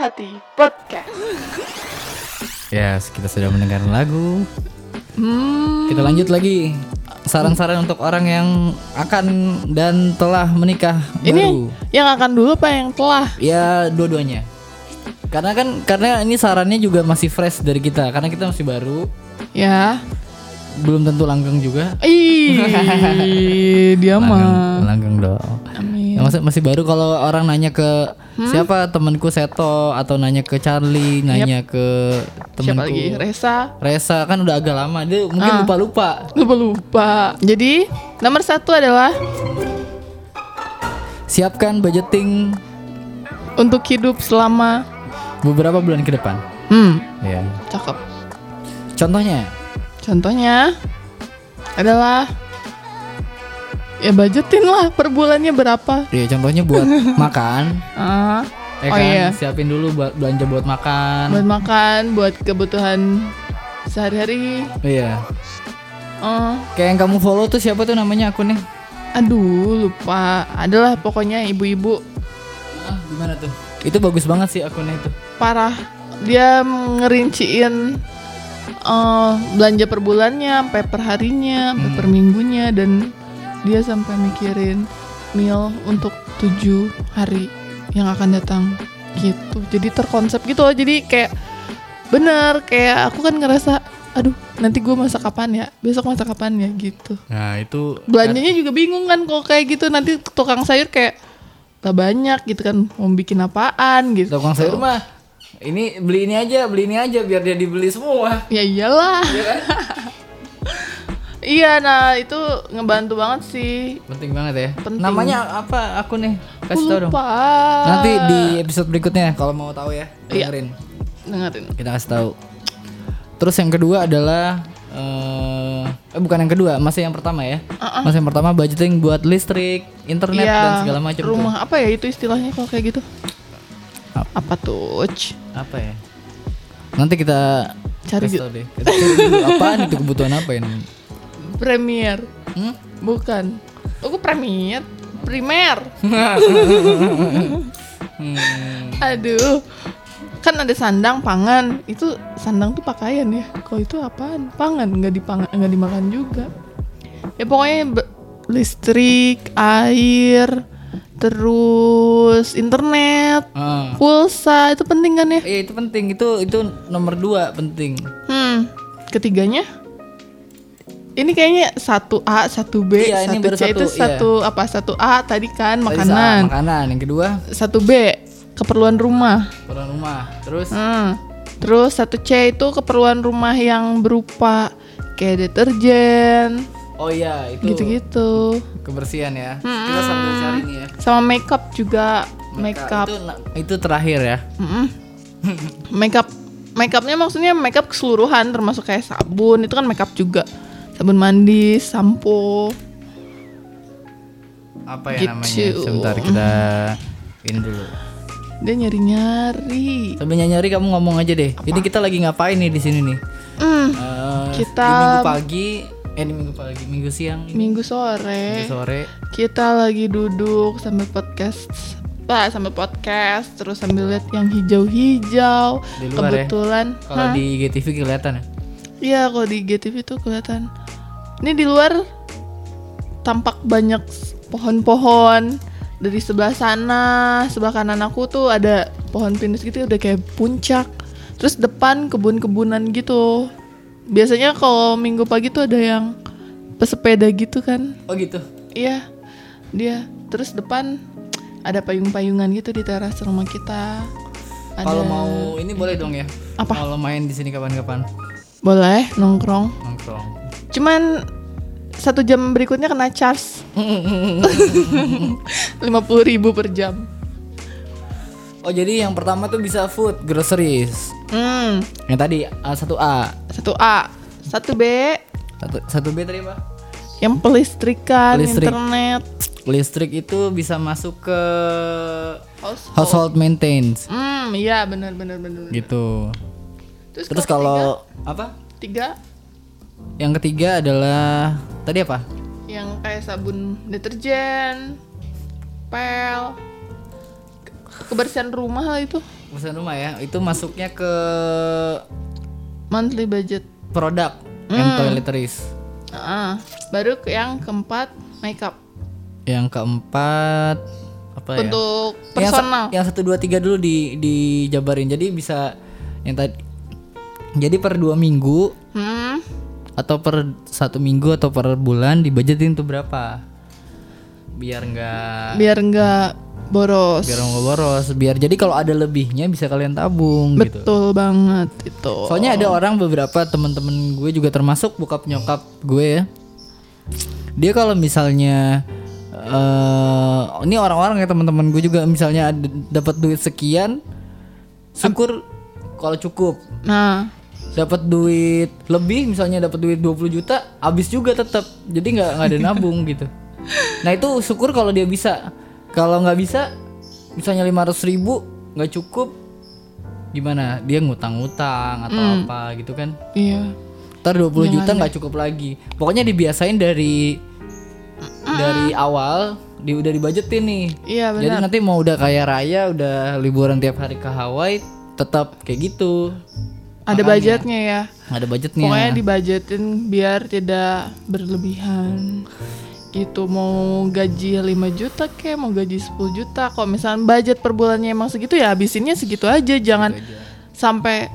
hati podcast. Ya, kita sudah mendengarkan lagu. Hmm, Kita lanjut lagi. Saran-saran untuk orang yang akan dan telah menikah ini baru. yang akan dulu apa yang telah? Ya, dua-duanya. Karena kan karena ini sarannya juga masih fresh dari kita karena kita masih baru, Ya. belum tentu langgeng juga. Ih, dia Langgeng, mah. langgeng dong. Amin. Ya, masih masih baru kalau orang nanya ke Hmm? siapa temanku Seto atau nanya ke Charlie, nanya ke Siapa temanku lagi? Resa. Resa kan udah agak lama dia mungkin Ah. lupa-lupa. Lupa lupa. Jadi nomor satu adalah Siapkan budgeting untuk hidup selama. beberapa bulan ke depan. Hmm, Ya. cakep. Contohnya, Contohnya adalah ya budgetin lah per bulannya berapa. ya contohnya buat makan, Ah, ya Oh kan? iya. Siapin dulu buat belanja buat makan. buat makan, buat kebutuhan sehari-hari. Iya. Oh, Kayak yang kamu follow tuh siapa tuh namanya akunnya? aduh lupa. Adalah pokoknya ibu-ibu Ah, gimana tuh? Itu bagus banget sih akunnya itu. parah. Dia ngerinciin eh, belanja per bulannya, sampai per harinya, sampai Hmm. per minggunya dan dia sampai mikirin meal untuk tujuh hari yang akan datang gitu. Jadi terkonsep gitu loh. Jadi kayak bener kayak aku kan ngerasa aduh nanti gue masak kapan ya? Besok masak kapan ya? Gitu. Nah, itu belanjanya juga bingung kan kalau kayak gitu. Nanti tukang sayur kayak tak banyak gitu kan. Mau bikin apaan? Gitu. Tukang sayur mah ini beli ini aja, beli ini aja biar dia dibeli semua. ya iyalah iya nah itu ngebantu banget sih Penting banget ya. Penting. Namanya apa akunnya? aku Kasih tahu dong. lupa Nanti di episode berikutnya kalau mau tahu ya, Iya. dengerin. dengerin Kita kasih tahu. Terus yang kedua adalah eh eh, bukan yang kedua, masih yang pertama ya. Masih yang pertama budgeting buat listrik, internet Iya, dan segala macam. tuh. rumah apa ya itu istilahnya kalau kayak gitu Ap- apa tuh? Apa ya? Nanti kita Cari deh. Kita cari dulu apaan itu kebutuhan apa ini? Premier. Hmm? bukan. Aku premier. Primer. Hmm. aduh. Kan ada sandang pangan. Itu sandang tuh pakaian ya. Kalau itu apaan? Pangan nggak dipangan nggak dimakan juga. Ya pokoknya listrik air terus internet Ah. pulsa itu penting kan ya? Iya itu penting. Itu itu nomor dua penting. hmm. Ketiganya ini kayaknya satu A satu B Iya, ini satu C itu satu, iya. satu apa satu A tadi kan Tadi makanan saat makanan. Yang kedua satu B keperluan rumah keperluan rumah. Terus Hmm. Terus satu C itu keperluan rumah yang berupa kayak deterjen, oh iya itu gitu-gitu. kebersihan ya. Kita sambil cari nih ya. Sama makeup juga, makeup. Itu itu terakhir ya. Mm-mm. makeup makeupnya maksudnya makeup keseluruhan termasuk kayak sabun itu kan makeup juga. Sabun mandi, sampo. Apa ya namanya? Gitu. Sebentar kita ini dulu. Dia nyari-nyari. Sambil nyari kamu ngomong aja deh. Ini kita lagi ngapain nih di sini nih? Hmm, Eh, Kita- di minggu pagi, eh di minggu pagi, minggu siang, ini, minggu minggu sore sore. kita lagi duduk sambil podcast Pak, sambil podcast terus sambil lihat yang hijau-hijau. Ya? Kebetulan Kalau Hah? di GTV kelihatan ya. Iya, kalau di GTV tuh kelihatan. Ini di luar tampak banyak pohon-pohon. Dari sebelah sana, sebelah kanan aku tuh ada pohon pinus gitu udah kayak puncak. Terus depan kebun-kebunan gitu. Biasanya kalau minggu pagi tuh ada yang pesepeda gitu kan. Oh gitu. Iya, dia. Terus depan ada payung-payungan gitu di teras rumah kita. Kalau mau ini boleh dong ya. Apa? Kalau main di sini kapan-kapan boleh nongkrong. nongkrong. Cuman satu jam berikutnya kena charge lima puluh ribu per jam. Oh jadi yang pertama tuh bisa food groceries. Hmm, Yang tadi satu A, satu A, satu B, satu satu B tadi apa? yang pelistrikan, Listrik. internet, Listrik itu bisa masuk ke household. household maintenance Hmm, iya benar benar benar. gitu. Terus, Terus kalau kalau apa? tiga, yang ketiga adalah tadi apa? Yang kayak sabun deterjen, pel, ke- kebersihan rumah lah itu. Pesan rumah ya. Itu masuknya ke Monthly budget. produk and toiletries. Ah, baru ke yang keempat makeup Yang keempat apa ya? untuk Yang sa- personal. Yang, satu dua tiga dulu di dijabarin. Jadi bisa yang tadi. Jadi per dua minggu Hmm, atau per satu minggu atau per bulan dibajetin tuh berapa? Biar nggak biar nggak boros. biar nggak boros. Biar jadi kalau ada lebihnya bisa kalian tabung gitu. Betul banget itu. Soalnya ada orang beberapa teman-teman gue juga termasuk bokap nyokap gue ya. Dia kalau misalnya eh ini orang-orang ya teman-teman gue juga misalnya dapat duit sekian syukur kalau cukup. Nah, Dapat duit lebih misalnya dapat duit 20 juta habis juga tetap. Jadi nggak nggak ada nabung gitu. Nah, itu syukur kalau dia bisa. Kalau nggak bisa misalnya 500 ribu nggak cukup gimana? Dia ngutang-ngutang atau apa gitu kan. iya. Ntar 20 juta nggak cukup lagi. Pokoknya dibiasain dari dari awal di udah dibajetin nih. Iya Jadi benar. nanti mau udah kaya raya, udah liburan tiap hari ke Hawaii, tetap kayak gitu. Ada budgetnya ya. Ada budgetnya. Pokoknya dibajetin biar tidak berlebihan. Gitu mau gaji 5 juta kayak mau gaji 10 juta. Kalau misalnya budget per bulannya emang segitu ya habisinnya segitu aja. Jangan sampai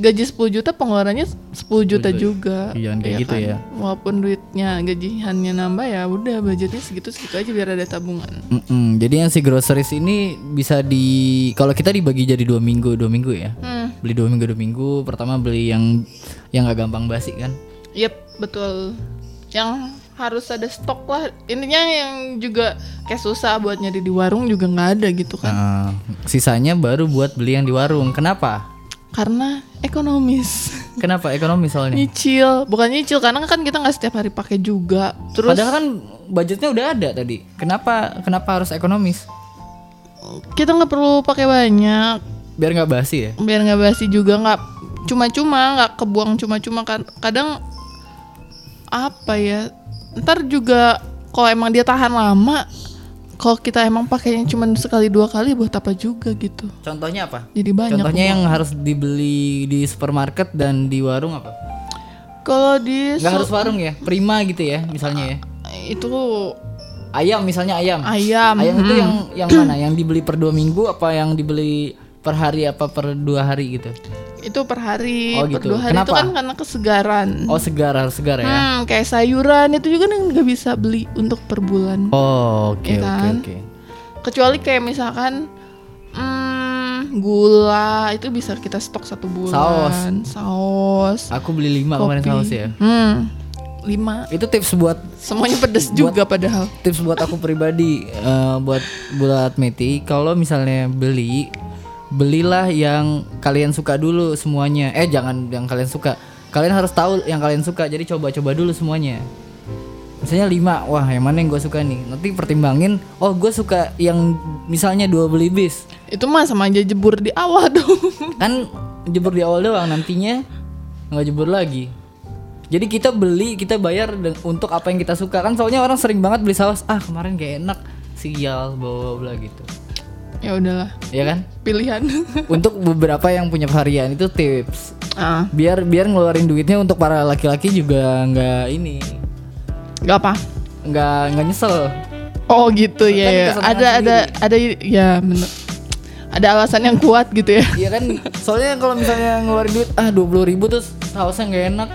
gaji 10 juta pengeluarannya 10 juta juga. Iya, kayak gitu kan? ya. Walaupun duitnya gajiannya nambah ya udah budgetnya segitu-segitu aja biar ada tabungan. Mm-mm, Jadi yang si groceries ini bisa di kalau kita dibagi jadi dua minggu dua minggu ya. Hmm, Beli dua minggu dua minggu. Pertama beli yang yang gak gampang basi kan. yep, betul. Yang harus ada stok lah. Intinya yang juga kayak susah buat nyari di warung juga nggak ada gitu kan. Nah, sisanya baru buat beli yang di warung. Kenapa? Karena ekonomis. Kenapa ekonomi soalnya? nyicil, bukan nyicil karena kan kita nggak setiap hari pakai juga. Terus Padahal kan budgetnya udah ada tadi. Kenapa kenapa harus ekonomis? kita nggak perlu pakai banyak Biar nggak basi ya. biar nggak basi juga nggak cuma-cuma nggak kebuang cuma-cuma kan kadang apa ya ntar juga kalau emang dia tahan lama kalau kita emang pakainya cuma sekali dua kali buat apa juga gitu Contohnya apa? jadi banyak Contohnya yang harus dibeli di supermarket dan di warung apa? kalau di Nggak harus warung ya, prima gitu ya misalnya ya. itu Ayam misalnya ayam. ayam Ayam itu yang yang mana? Yang dibeli per dua minggu apa yang dibeli per hari apa per dua hari gitu? Itu per hari Oh, per gitu. dua hari itu Kenapa? kan karena kesegaran Oh segar harus segar ya. Hmm, kayak sayuran itu juga nggak bisa beli untuk per bulan. Oh oke Iya oke kan? oke. Kecuali kayak misalkan hmm, gula itu bisa kita stok satu bulan. Saus. Aku beli lima kemarin kopi. saus ya. Hmm, lima. Itu tips buat Semuanya pedes juga padahal. tips buat aku pribadi eh, buat buat Meti kalau misalnya beli belilah yang kalian suka dulu semuanya. Eh jangan yang kalian suka. Kalian harus tahu yang kalian suka jadi coba-coba dulu semuanya. Misalnya lima wah yang mana yang gue suka nih? Nanti pertimbangin oh gue suka yang misalnya dua beli bis. Itu mah sama aja jebur di awal dong. kan jebur di awal doang nantinya nggak jebur lagi. Jadi kita beli kita bayar untuk apa yang kita suka. Kan soalnya orang sering banget beli saus ah kemarin gak enak. Sial bla bla gitu ya udahlah, ya kan pilihan. untuk beberapa yang punya varian itu tips ah, biar biar ngeluarin duitnya untuk para laki-laki juga nggak ini gak apa. nggak nggak nyesel Oh gitu ya. Kan ya. Ada ada ada ya bener. Ada alasan yang kuat gitu ya. Iya kan soalnya kalau misalnya ngeluarin duit ah dua puluh ribu terus sausnya nggak enak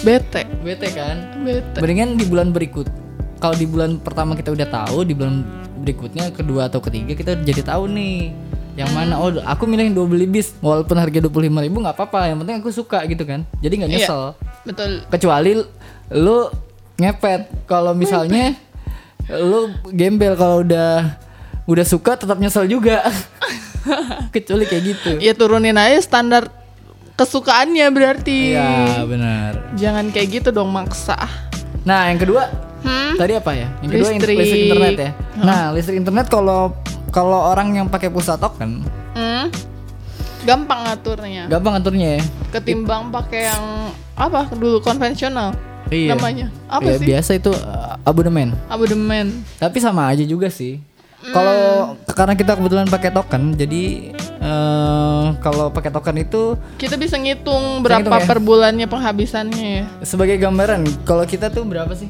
Bete. bete kan Bete. Mendingan di bulan berikut. Kalau di bulan pertama kita udah tahu, di bulan berikutnya kedua atau ketiga kita jadi tahu nih yang mana oh aku milih yang dua beli bis walaupun harga dua puluh lima ribu nggak apa-apa yang penting aku suka gitu kan jadi nggak Iya. nyesel Betul. kecuali lu ngepet kalau misalnya lu gembel kalau udah udah suka tetap nyesel juga kecuali kayak gitu Ya turunin aja standar kesukaannya berarti. iya benar Jangan kayak gitu dong maksa. Nah, yang kedua Hmm? tadi apa ya? Yang kedua Listrik. listrik internet ya. Nah, listrik internet kalau kalau orang yang pakai pulsa token Hmm? gampang ngaturnya gampang ngaturnya ya ketimbang pakai yang apa dulu konvensional Iya. namanya apa Ya, sih biasa itu uh, abonemen abodemen tapi sama aja juga sih kalau karena kita kebetulan pakai token jadi eh kalau pakai token itu kita bisa ngitung berapa ngitung ya? per bulannya penghabisannya ya sebagai gambaran kalau kita tuh berapa sih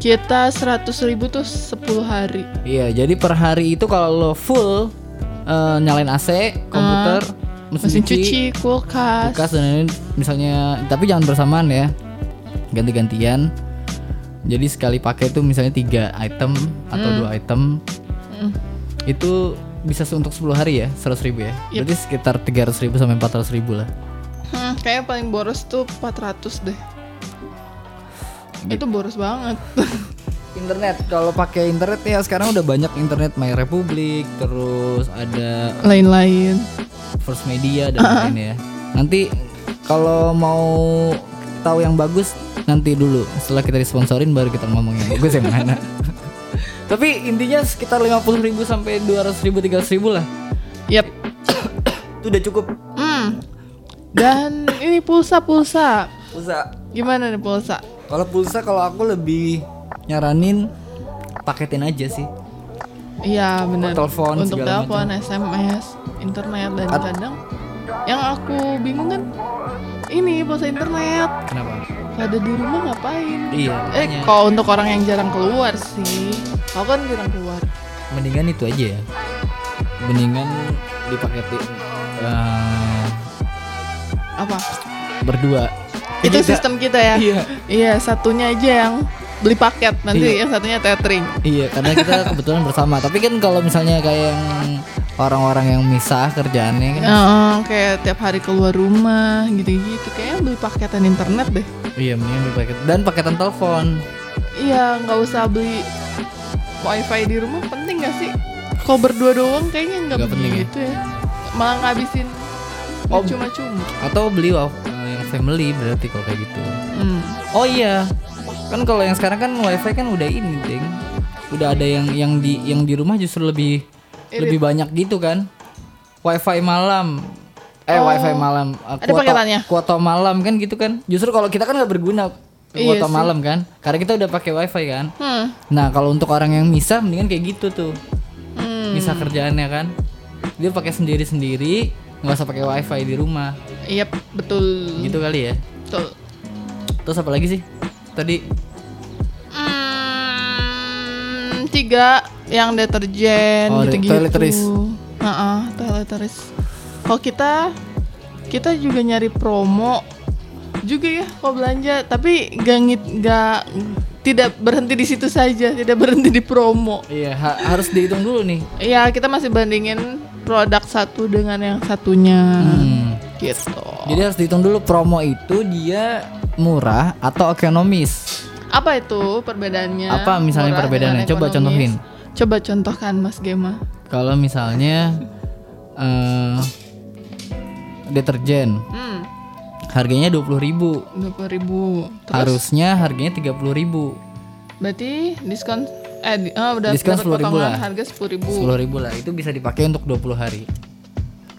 kita 100.000 ribu tuh 10 hari Iya, jadi per hari itu kalau lo full eh, nyalain AC, komputer, mesin, mesin cuci, cuci kulkas kulkas dan lain-lain, misalnya, tapi jangan bersamaan ya, ganti-gantian. Jadi sekali pakai itu misalnya tiga item atau dua item, Mm. itu bisa untuk 10 hari ya, 100 ribu ya. Yep. Berarti sekitar 300 ribu sampai 400 ribu lah. Hmm, kayak paling boros tuh 400 deh. Itu boros banget Internet, kalau pakai internet ya sekarang udah banyak internet My Republic, terus ada lain-lain First Media dan lain ya. Nanti kalau mau tahu yang bagus nanti dulu setelah kita disponsorin baru kita ngomong yang bagus yang mana. Tapi intinya sekitar 50.000 ribu sampai 200 ribu 300 ribu lah. yep Itu udah cukup. hmm. dan ini pulsa-pulsa Pulsa. gimana nih pulsa Kalau pulsa kalau aku lebih nyaranin paketin aja sih. iya benar telepon, untuk telepon SMS internet dan kadang yang aku bingung kan ini pulsa internet Kenapa? ada di rumah ngapain Iya. eh kalau untuk orang yang jarang keluar sih kau kan jarang keluar mendingan itu aja ya. Mendingan dipaketin eh, apa berdua. Itu Jadi sistem kita ya Iya. iya satunya aja yang beli paket nanti Iya. yang satunya tethering Iya, karena kita kebetulan bersama. Tapi kan kalau misalnya kayak yang orang-orang yang misah kerjaannya kan, Heeh, kayak tiap hari keluar rumah gitu-gitu kayaknya beli paketan internet deh iya mendingan beli paket dan paketan telepon. iya nggak usah beli wifi di rumah penting gak sih kalau berdua doang kayaknya nggak penting ya? begitu ya malah ngabisin Oh. cuma-cuma Atau beli family berarti kalau kayak gitu. hmm. Oh iya, kan kalau yang sekarang kan wifi kan udah ini, ding. Udah ada yang yang di yang di rumah justru lebih Irit. lebih banyak gitu kan. Wifi malam. Eh, Oh. wifi malam. Uh, Ada paketannya? Kuota malam kan gitu kan. Justru kalau kita kan nggak berguna Iya kuota sih. malam kan. Karena kita udah pakai wifi kan. Hmm. Nah, kalau untuk orang yang misah mendingan kayak gitu tuh. Hmm. Misah kerjaannya kan. Dia pakai sendiri-sendiri, nggak usah pakai wifi di rumah. Iya betul Gitu kali ya. betul Terus apa lagi sih? Tadi Hmm, tiga yang deterjen Oh, gitu-gitu. toiletries. Heeh, toiletries. Kalau kita kita juga nyari promo juga ya kalau belanja, tapi gak ngit gak tidak berhenti di situ saja, tidak berhenti di promo. iya ha- harus dihitung dulu nih. Iya, kita masih bandingin produk satu dengan yang satunya. Hmm. Gitu. Jadi harus dihitung dulu promo itu dia murah atau ekonomis. Apa itu perbedaannya? Apa misalnya Murah perbedaannya? Coba ekonomis? contohin. Coba contohkan Mas Gema. Kalau misalnya eh deterjen Hmm, harganya 20.000 ribu dua puluh ribu. Terus harusnya harganya 30.000 ribu berarti diskon eh oh, udah Diskon 10.000 potongan lah. harga sepuluh ribu. 10.000 ribu lah itu bisa dipakai untuk 20 hari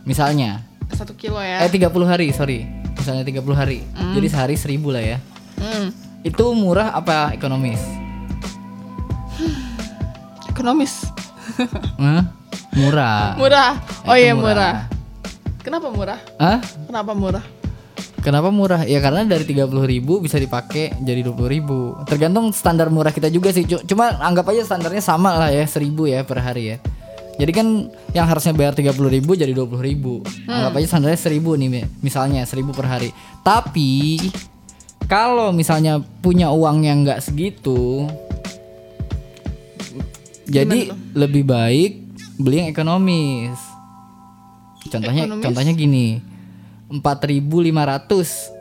misalnya Satu kilo ya. eh 30 hari sorry misalnya 30 hari jadi sehari 1000 lah ya Hmm, itu murah apa ekonomis ekonomis. Hah? murah Murah. Oh Itu iya murah. murah. Kenapa murah? Hah? Kenapa murah? Kenapa murah? Ya karena dari 30.000 ribu bisa dipakai jadi 20.000 ribu Tergantung standar murah kita juga sih Cu- Cuma anggap aja standarnya sama lah ya 1000 ya per hari ya Jadi kan yang harusnya bayar 30.000 ribu jadi 20.000 ribu. Anggap aja standarnya 1000 nih Mi. misalnya 1000 per hari. Tapi kalau misalnya punya uang yang nggak segitu Jadi lebih baik beli yang ekonomis. Contohnya Ekonomis? contohnya gini. 4.500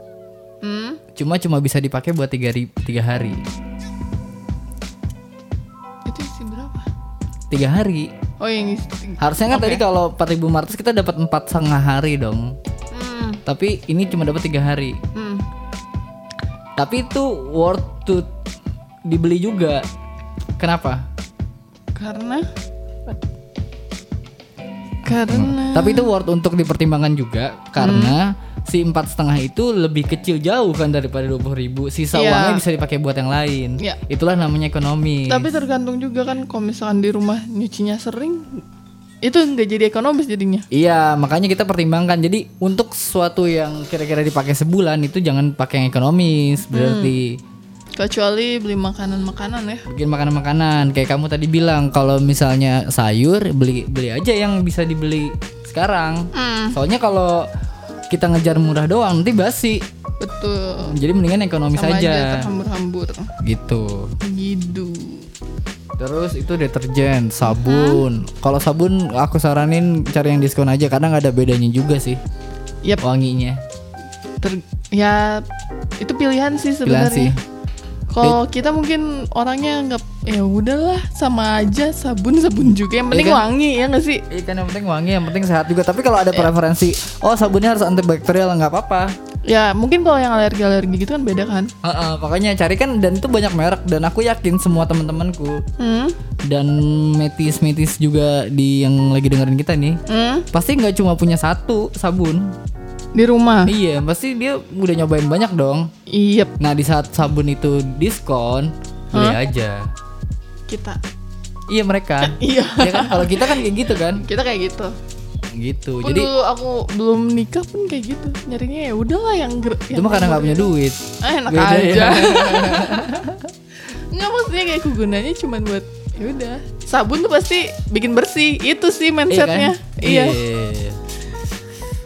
Hmm, cuma cuma bisa dipakai buat tiga, tiga hari. Itu isi berapa? tiga hari Oh yang harusnya kan Oke. tadi kalau 4.500 kita dapat empat setengah hari dong. Hmm, tapi ini cuma dapat tiga hari. Hmm. tapi itu worth to dibeli juga. Kenapa? Karena Karena Tapi itu worth untuk dipertimbangkan juga karena si empat setengah itu lebih kecil jauh kan daripada dua ribu. Sisa Iya. uangnya bisa dipakai buat yang lain. Iya. Itulah namanya ekonomi. tapi tergantung juga kan kalau misalkan di rumah nyucinya sering itu nggak jadi ekonomis jadinya. Iya, makanya kita pertimbangkan. Jadi untuk sesuatu yang kira-kira dipakai sebulan itu jangan pakai yang ekonomis. Berarti Kecuali beli makanan-makanan ya. bikin makanan-makanan. Kayak kamu tadi bilang kalau misalnya sayur beli beli aja yang bisa dibeli sekarang. Hmm, Soalnya kalau kita ngejar murah doang nanti basi. betul. Jadi mendingan ekonomis Sama aja aja. terhambur-hambur. Gitu. Gitu. Terus itu deterjen, sabun. Kalau sabun aku saranin cari yang diskon aja karena nggak ada bedanya juga sih Yap, wanginya. ter- ya itu pilihan sih Pilihan sih. Kalau kita mungkin orangnya nggak ya udahlah sama aja sabun sabun juga yang penting Iya kan? wangi ya nggak sih? Iya kan yang penting wangi, yang penting sehat juga. Tapi kalau ada preferensi, oh sabunnya harus antibakterial nggak apa-apa. Ya mungkin kalau yang alergi alergi gitu kan beda kan? Heeh, makanya cari kan dan itu banyak merek dan aku yakin semua teman-temanku Hmm, dan metis-metis juga di yang lagi dengerin kita nih hmm, pasti nggak cuma punya satu sabun. Di rumah. Iya, pasti dia udah nyobain banyak dong. Iya Nah di saat sabun itu diskon, beli aja. kita. Iya mereka. Iya. ya kan kalau kita kan kayak gitu kan. Kita kayak gitu. Gitu. Pun Jadi dulu aku belum nikah pun kayak gitu. Nyarinya ya udahlah yang mah karena nggak punya duit. Ah, enak Beda ya. aja. Nggak maksudnya kayak kegunaannya cuma buat ya udah. Sabun tuh pasti bikin bersih. Itu sih mindsetnya. Iya. Iya.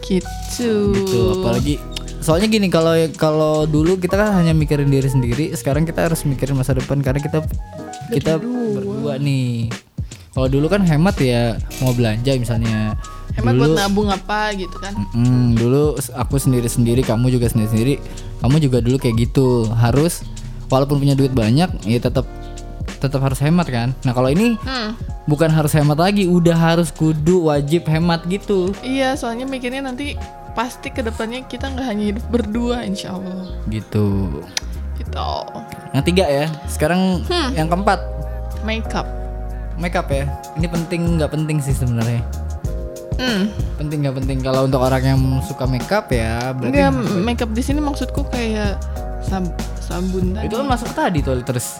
Gitu. Gitu. Apalagi soalnya gini kalau kalau dulu kita kan hanya mikirin diri sendiri, sekarang kita harus mikirin masa depan karena kita kita berdua nih. Kalau dulu kan hemat ya mau belanja misalnya. Hemat dulu, buat nabung apa gitu kan. Mm, dulu aku sendiri sendiri, kamu juga sendiri sendiri. Kamu juga dulu kayak gitu. Harus walaupun punya duit banyak, ya tetap tetap harus hemat kan. Nah kalau ini Hmm. bukan harus hemat lagi, udah harus kudu wajib hemat gitu. Iya, soalnya mikirnya nanti pasti ke depannya kita nggak hanya hidup berdua, insya Allah. Gitu. Gitu. Yang tiga ya. Sekarang yang keempat, Makeup. makeup ya. Ini penting nggak penting sih sebenarnya. Hmm. Penting nggak penting kalau untuk orang yang suka makeup ya. Berarti Enggak, makeup di sini maksudku kayak sab- sabun tadi. itu kan masuk tadi tuh terus.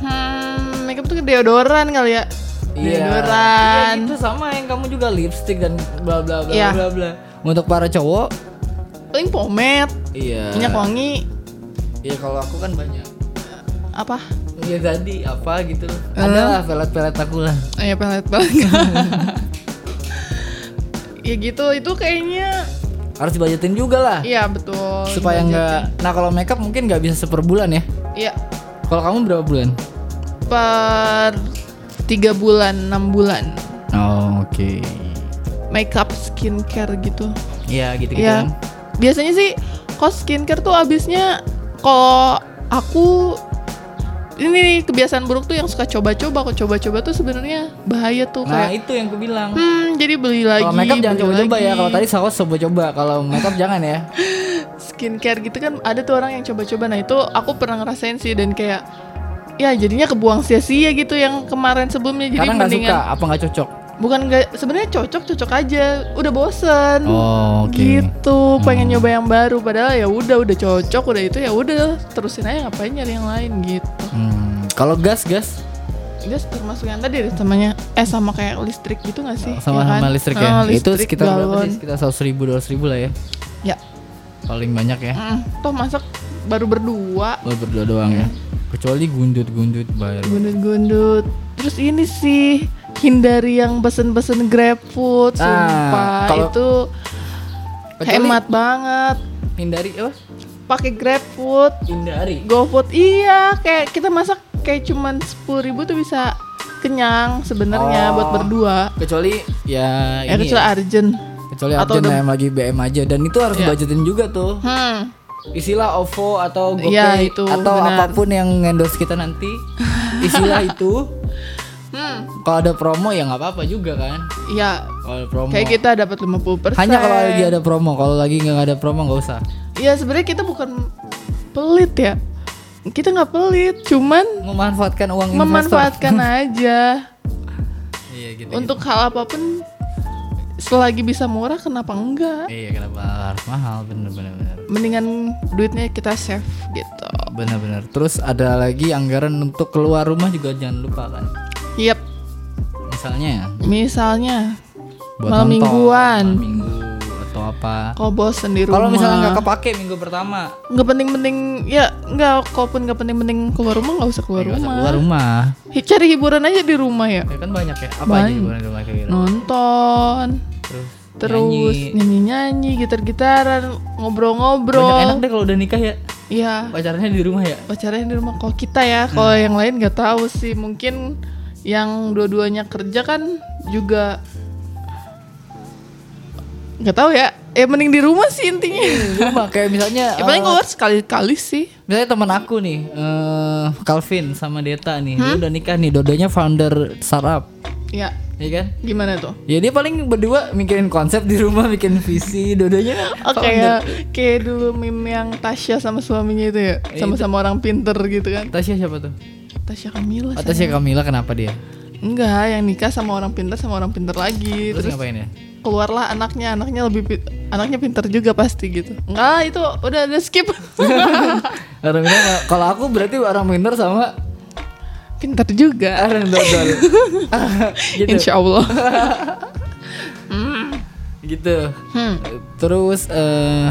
Hmm, makeup tuh deodoran kali ya. Iya, Deodoran. Iya gitu sama yang kamu juga lipstick dan bla bla bla Iya. bla bla. Untuk para cowok, Paling pomade, iya. minyak wangi, Iya kalau aku kan banyak. apa? Iya tadi apa gitu. Ada lah pelet-pelet aku lah. Oh ya pelet banget. ya gitu, itu kayaknya Harus dibajetin juga lah. iya betul. Supaya nggak. Nah kalau makeup mungkin nggak bisa seper bulan ya. Iya, Kalau kamu berapa bulan? Per tiga bulan, enam bulan. Oh, oke. Makeup, skincare gitu. Iya gitu-gitu ya, kan. biasanya sih kok skincare tuh abisnya kalau aku ini nih kebiasaan buruk tuh yang suka coba-coba kok coba-coba tuh sebenarnya bahaya tuh Nah, kayak itu yang aku bilang. hmm jadi beli lagi Kalau makeup jangan coba-coba ya. Kalau tadi saus coba-coba. Kalau makeup jangan ya. skincare gitu kan ada tuh orang yang coba-coba nah itu aku pernah ngerasain sih dan kayak ya jadinya kebuang sia-sia gitu yang kemarin sebelumnya jadi Karena nggak mendingan suka, apa nggak cocok? bukan nggak sebenarnya cocok cocok aja udah bosen Oh, oke. gitu pengen nyoba yang baru padahal ya udah udah cocok udah itu ya udah terusin aja ngapain nyari yang lain gitu Hmm, kalau gas gas gas termasuk yang tadi deh namanya eh sama kayak listrik gitu gak sih sama Ya kan? sama listrik ya. Ah, itu listrik, sekitar berapa galon. sih? Sekitar seratus ribu, dua ribu lah ya. ya Paling banyak ya. Mm, toh masak baru berdua Lo berdua doang ya. Kecuali gundut-gundut bayar. gundut-gundut terus ini sih hindari yang pesen-pesen grab food Ah, sumpah itu Kecuali- hemat banget Hindari apa? pakai grab food Hindari. GoFood iya kayak kita masak kayak cuman sepuluh ribu tuh bisa kenyang sebenarnya Oh. buat berdua Kecuali ya ya ini kecuali ya. Arjen Kecuali atau Arjen yang lagi BM aja dan itu harus Iya. dibajetin juga tuh. hmm Isilah OVO atau GoPay Iya, itu, atau benar. apa pun yang endorse kita nanti. Isilah itu. hmm Kalau ada promo ya nggak apa-apa juga kan. ya Kalau promo. kayak kita dapat 50% Hanya kalau lagi ada promo. Kalau lagi nggak ada promo nggak usah. ya sebenarnya kita bukan pelit ya kita nggak pelit cuman Memanfaatkan uang investor. memanfaatkan aja Iya gitu. untuk hal apa pun selagi bisa murah kenapa enggak? Iya kenapa harus mahal bener bener bener Mendingan duitnya kita save gitu. bener bener. Terus ada lagi anggaran untuk keluar rumah juga jangan lupa kan. Yep, Misalnya misalnya buat Malam nonton, mingguan. malam minggu atau apa. kalau bosen di rumah. Kalau misalnya nggak kepake minggu pertama, nggak penting-penting ya nggak kalaupun nggak penting-penting keluar rumah nggak usah keluar ya nggak usah rumah. keluar rumah. Cari hiburan aja di rumah ya. Ya kan banyak ya. Apa aja Banyak. hiburan di rumah kayak gitu. Nonton, Terus, terus nyanyi. nyanyi-nyanyi, gitar-gitaran, ngobrol-ngobrol. Banyak enak deh kalau udah nikah ya. Iya. Pacarnya di rumah ya. pacarnya di rumah. Kalau kita ya kalau yang lain nggak tahu sih. Mungkin yang dua-duanya kerja kan juga nggak tahu ya. Ya mending di rumah sih intinya. Di rumah kayak misalnya ya paling eh, keluar sekali-kali sih. Misalnya teman aku nih, eh Calvin sama Deta nih, dia udah nikah nih, dodanya founder startup, ya ya kan? gimana tuh? Ya dia paling berdua mikirin konsep di rumah, bikin visi, dodanya Oh founder. kayak kayak dulu meme yang Tasya sama suaminya itu ya. Sama-sama orang pinter gitu kan. Tasya siapa tuh? Tasya Kamila Oh, Tasya Kamila kenapa dia? enggak yang nikah sama orang pinter sama orang pinter lagi. Terus, terus ngapain ya? keluarlah anaknya. Anaknya lebih pi- anaknya pinter juga pasti gitu. Enggak itu udah ada skip. Orang kalau aku berarti orang pintar sama pinter juga orang dodol. gitu. insya Allah gitu. hmm. Terus eh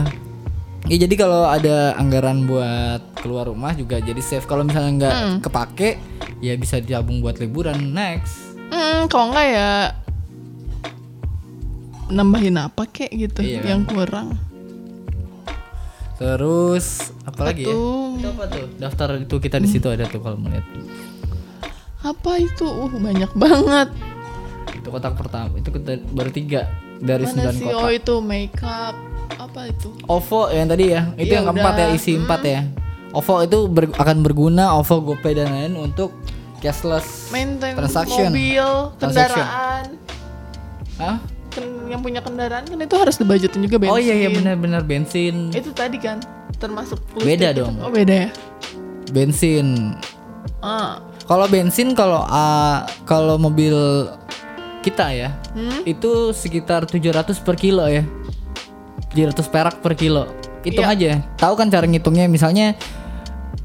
ya jadi kalau ada anggaran buat keluar rumah juga jadi safe. Kalau misalnya nggak Hmm. kepake ya bisa ditabung buat liburan next. Hmm, kalau enggak ya nambahin apa kek gitu Iya yang kurang Terus apa lagi ya? tuh Itu apa tuh? Daftar itu kita di situ ada tuh kalau mau lihat. Apa itu uh banyak banget Itu kotak pertama. Itu kita baru tiga dari mana sembilan sih kotak. oh itu makeup apa itu OVO yang tadi ya, itu Iya, yang keempat ya, isi empat ya. OVO itu ber- akan berguna, OVO GoPay dan lain untuk cashless maintain transaction. mobil Transaction. kendaraan Hah? Yang punya kendaraan kan itu harus dibajetin juga bensin Oh iya iya benar-benar bensin, itu tadi kan termasuk Beda itu. dong. oh beda ya bensin. ah Kalau bensin kalau ah, kalau mobil kita ya, Hmm? itu sekitar 700 per kilo ya. 700 perak per kilo. Hitung Iya. aja. Tahu kan cara ngitungnya misalnya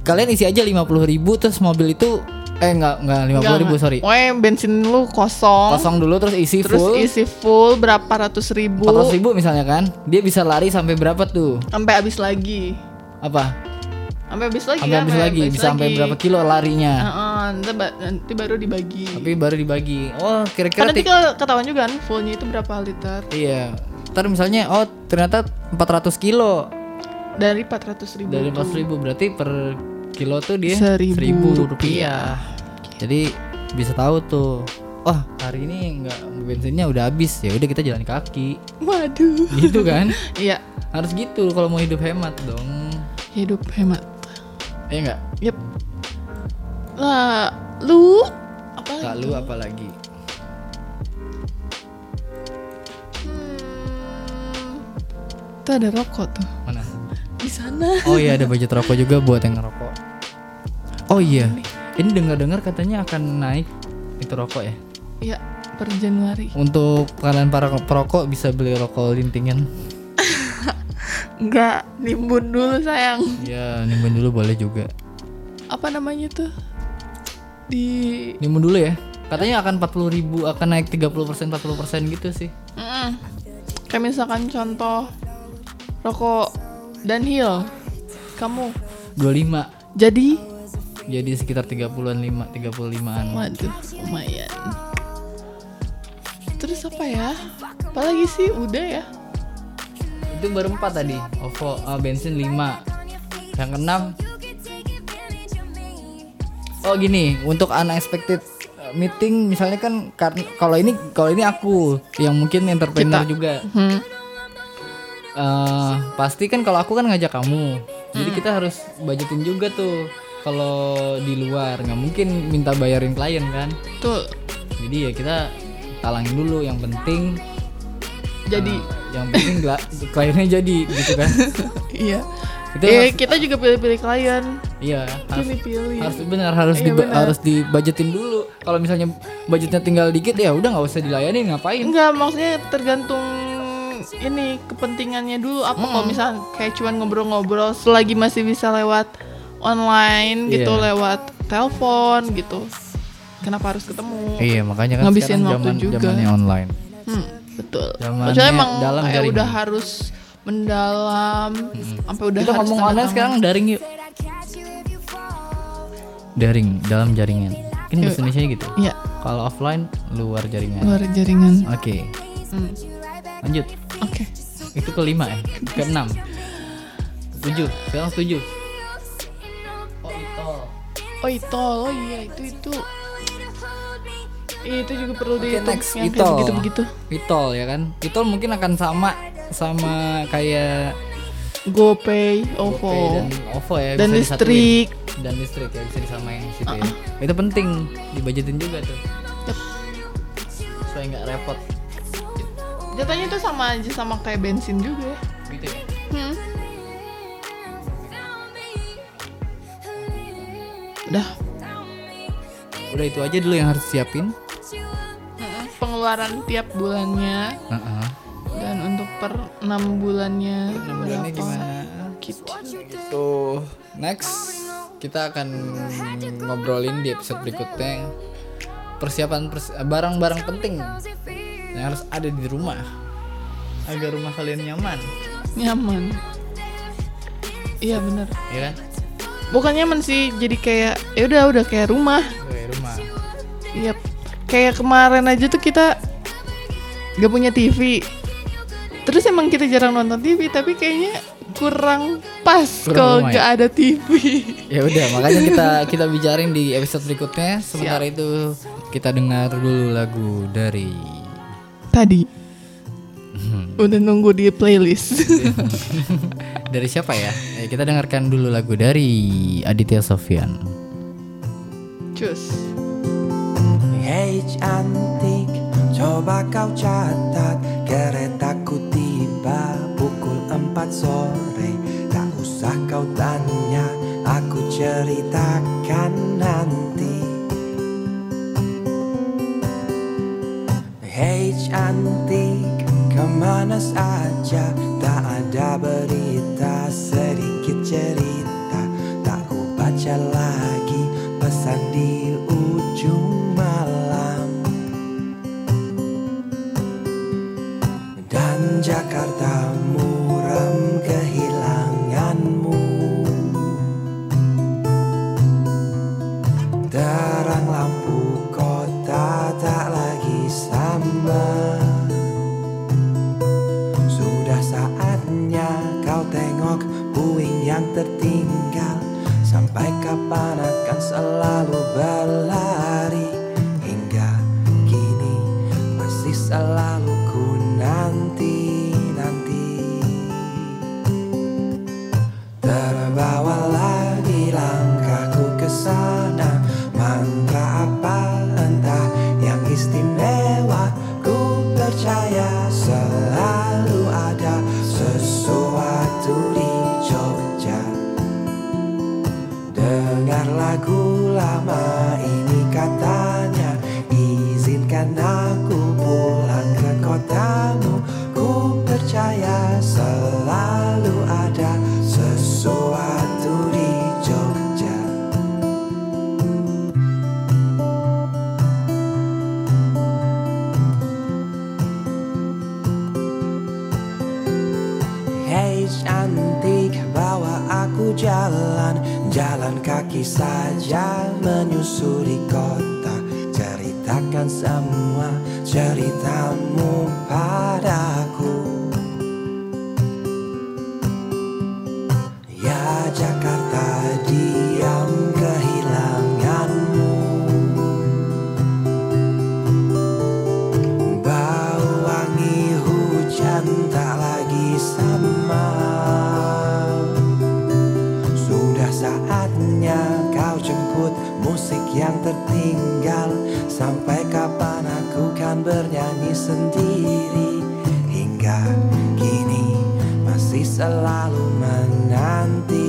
kalian isi aja 50.000 ribu terus mobil itu eh enggak enggak 50.000 ribu sorry. Pokoknya bensin lu kosong, Kosong dulu terus isi terus full. isi full berapa ratus ribu 400 ribu misalnya kan dia bisa lari sampai berapa tuh sampai habis lagi apa sampai habis lagi sampai kan habis lagi bisa sampai lagi. berapa kilo larinya Nanti, ba- nanti baru dibagi. Tapi baru dibagi. Oh kira-kira nanti kalau ketahuan juga kan fullnya itu berapa liter? Iya. Ntar misalnya oh ternyata 400 kilo. Dari 400 ribu dari 400 ribu berarti per kilo tuh dia Seribu 1000 rupiah. jadi bisa tahu tuh. Wah hari ini nggak bensinnya udah habis. Ya udah kita jalan kaki. Waduh. Gitu kan? Iya. Harus gitu kalau mau hidup hemat dong. Hidup hemat. Ya enggak yep lah lu apa tak lu apa lagi? Hmm, itu ada rokok tuh. Mana? Di sana. Oh iya ada budget rokok juga buat yang ngerokok. Oh iya, ini. dengar-dengar katanya akan naik itu rokok ya. Iya per Januari. Untuk kalian para perokok bisa beli rokok lintingan. Enggak nimbun dulu sayang. Ya nimbun dulu boleh juga. apa namanya tuh di Nimbun dulu ya. Katanya akan 40.000 ribu akan naik 30% 40% gitu sih. Mm. kayak misalkan contoh rokok Dunhill kamu 25 jadi jadi sekitar 30-an 5 35-an. waduh lumayan terus apa ya apalagi sih udah ya Itu baru 4 tadi. OVO ah, bensin 5. Yang keenam Oh gini, untuk unexpected uh, meeting misalnya kan karena kalau ini kalau ini aku yang mungkin entrepreneur Kita. juga. hmm. Eh, pasti kan kalau aku kan ngajak kamu. Jadi kita harus budgetin juga tuh kalau di luar nggak mungkin minta bayarin klien kan. tuh Jadi ya kita talangin dulu yang penting jadi eh, yang penting kliennya jadi gitu kan. iya Itu eh harus- kita juga pilih-pilih klien Iya, harus dipilih. harus benar harus Iya, di benar. harus dibajetin dulu. Kalau misalnya budgetnya tinggal dikit ya udah nggak usah dilayani ngapain. Enggak, maksudnya tergantung ini kepentingannya dulu apa kalau misalnya kayak cuman ngobrol-ngobrol selagi masih bisa lewat online gitu, Iya. lewat telepon gitu. Kenapa harus ketemu? Iya, makanya kan Ngabisin waktu zaman juga. zamannya online. Hmm, betul. Kecuali emang dalam kayak udah harus mendalam sampai udah Kita harus ngomong online sekarang daring yuk. Daring dalam jaringan. Mungkin bahasa Indonesia gitu. Iya, Kalau offline luar jaringan. luar jaringan. Oke. Hmm. Lanjut. Oke. Itu kelima ya. Keenam. Tujuh. Sekarang tujuh. Oh itu. Oh itu, oh iya itu itu. Itu juga perlu Oke dihitung next yang Itol. kayak begitu-begitu. Itol ya kan. Itol mungkin akan sama sama kayak GoPay, OVO, GoPay dan OVO ya. dan bisa disatuin. listrik. dan listrik ya bisa disamain di situ ya. Itu penting dibajetin juga tuh. Yep. Supaya nggak repot Jatuhnya itu sama aja sama kayak bensin juga. gitu ya. Hmm. Udah Udah itu aja dulu yang harus siapin. Pengeluaran tiap bulannya Heeh. Dan untuk per enam bulannya Enam bulannya berapa? gimana? Gitu. Gitu. Next kita akan ngobrolin di episode berikutnya persiapan pers- barang-barang penting yang harus ada di rumah agar rumah kalian nyaman, Nyaman. Iya bener. ya kan? Bukan nyaman sih, jadi kayak ya udah udah kayak rumah. Oke, rumah. Iya. Kayak kemarin aja tuh kita gak punya TV. Terus emang kita jarang nonton TV, tapi kayaknya kurang pas kalau rumah ya? gak ada TV. Ya udah, makanya kita kita bicarain di episode berikutnya. Sementara itu kita dengar dulu lagu dari Tadi. Udah nunggu di playlist. dari siapa ya? Eh, kita dengarkan dulu lagu dari Aditya Sofyan. Cus. Hei cantik, coba kau catat Keretaku tiba pukul 4 sore Tak usah kau tanya, aku ceritakan nanti. Hei cantik, ke mana saja? Tak ada berita, sedikit cerita. Tak ku baca lagi pesan di ujung Jakarta muram kehilanganmu. Terang lampu kota tak lagi sama. Sudah saatnya kau tengok puing yang tertinggal. Sampai kapan akan selalu berlari bernyanyi sendiri Hingga kini masih selalu menanti-nanti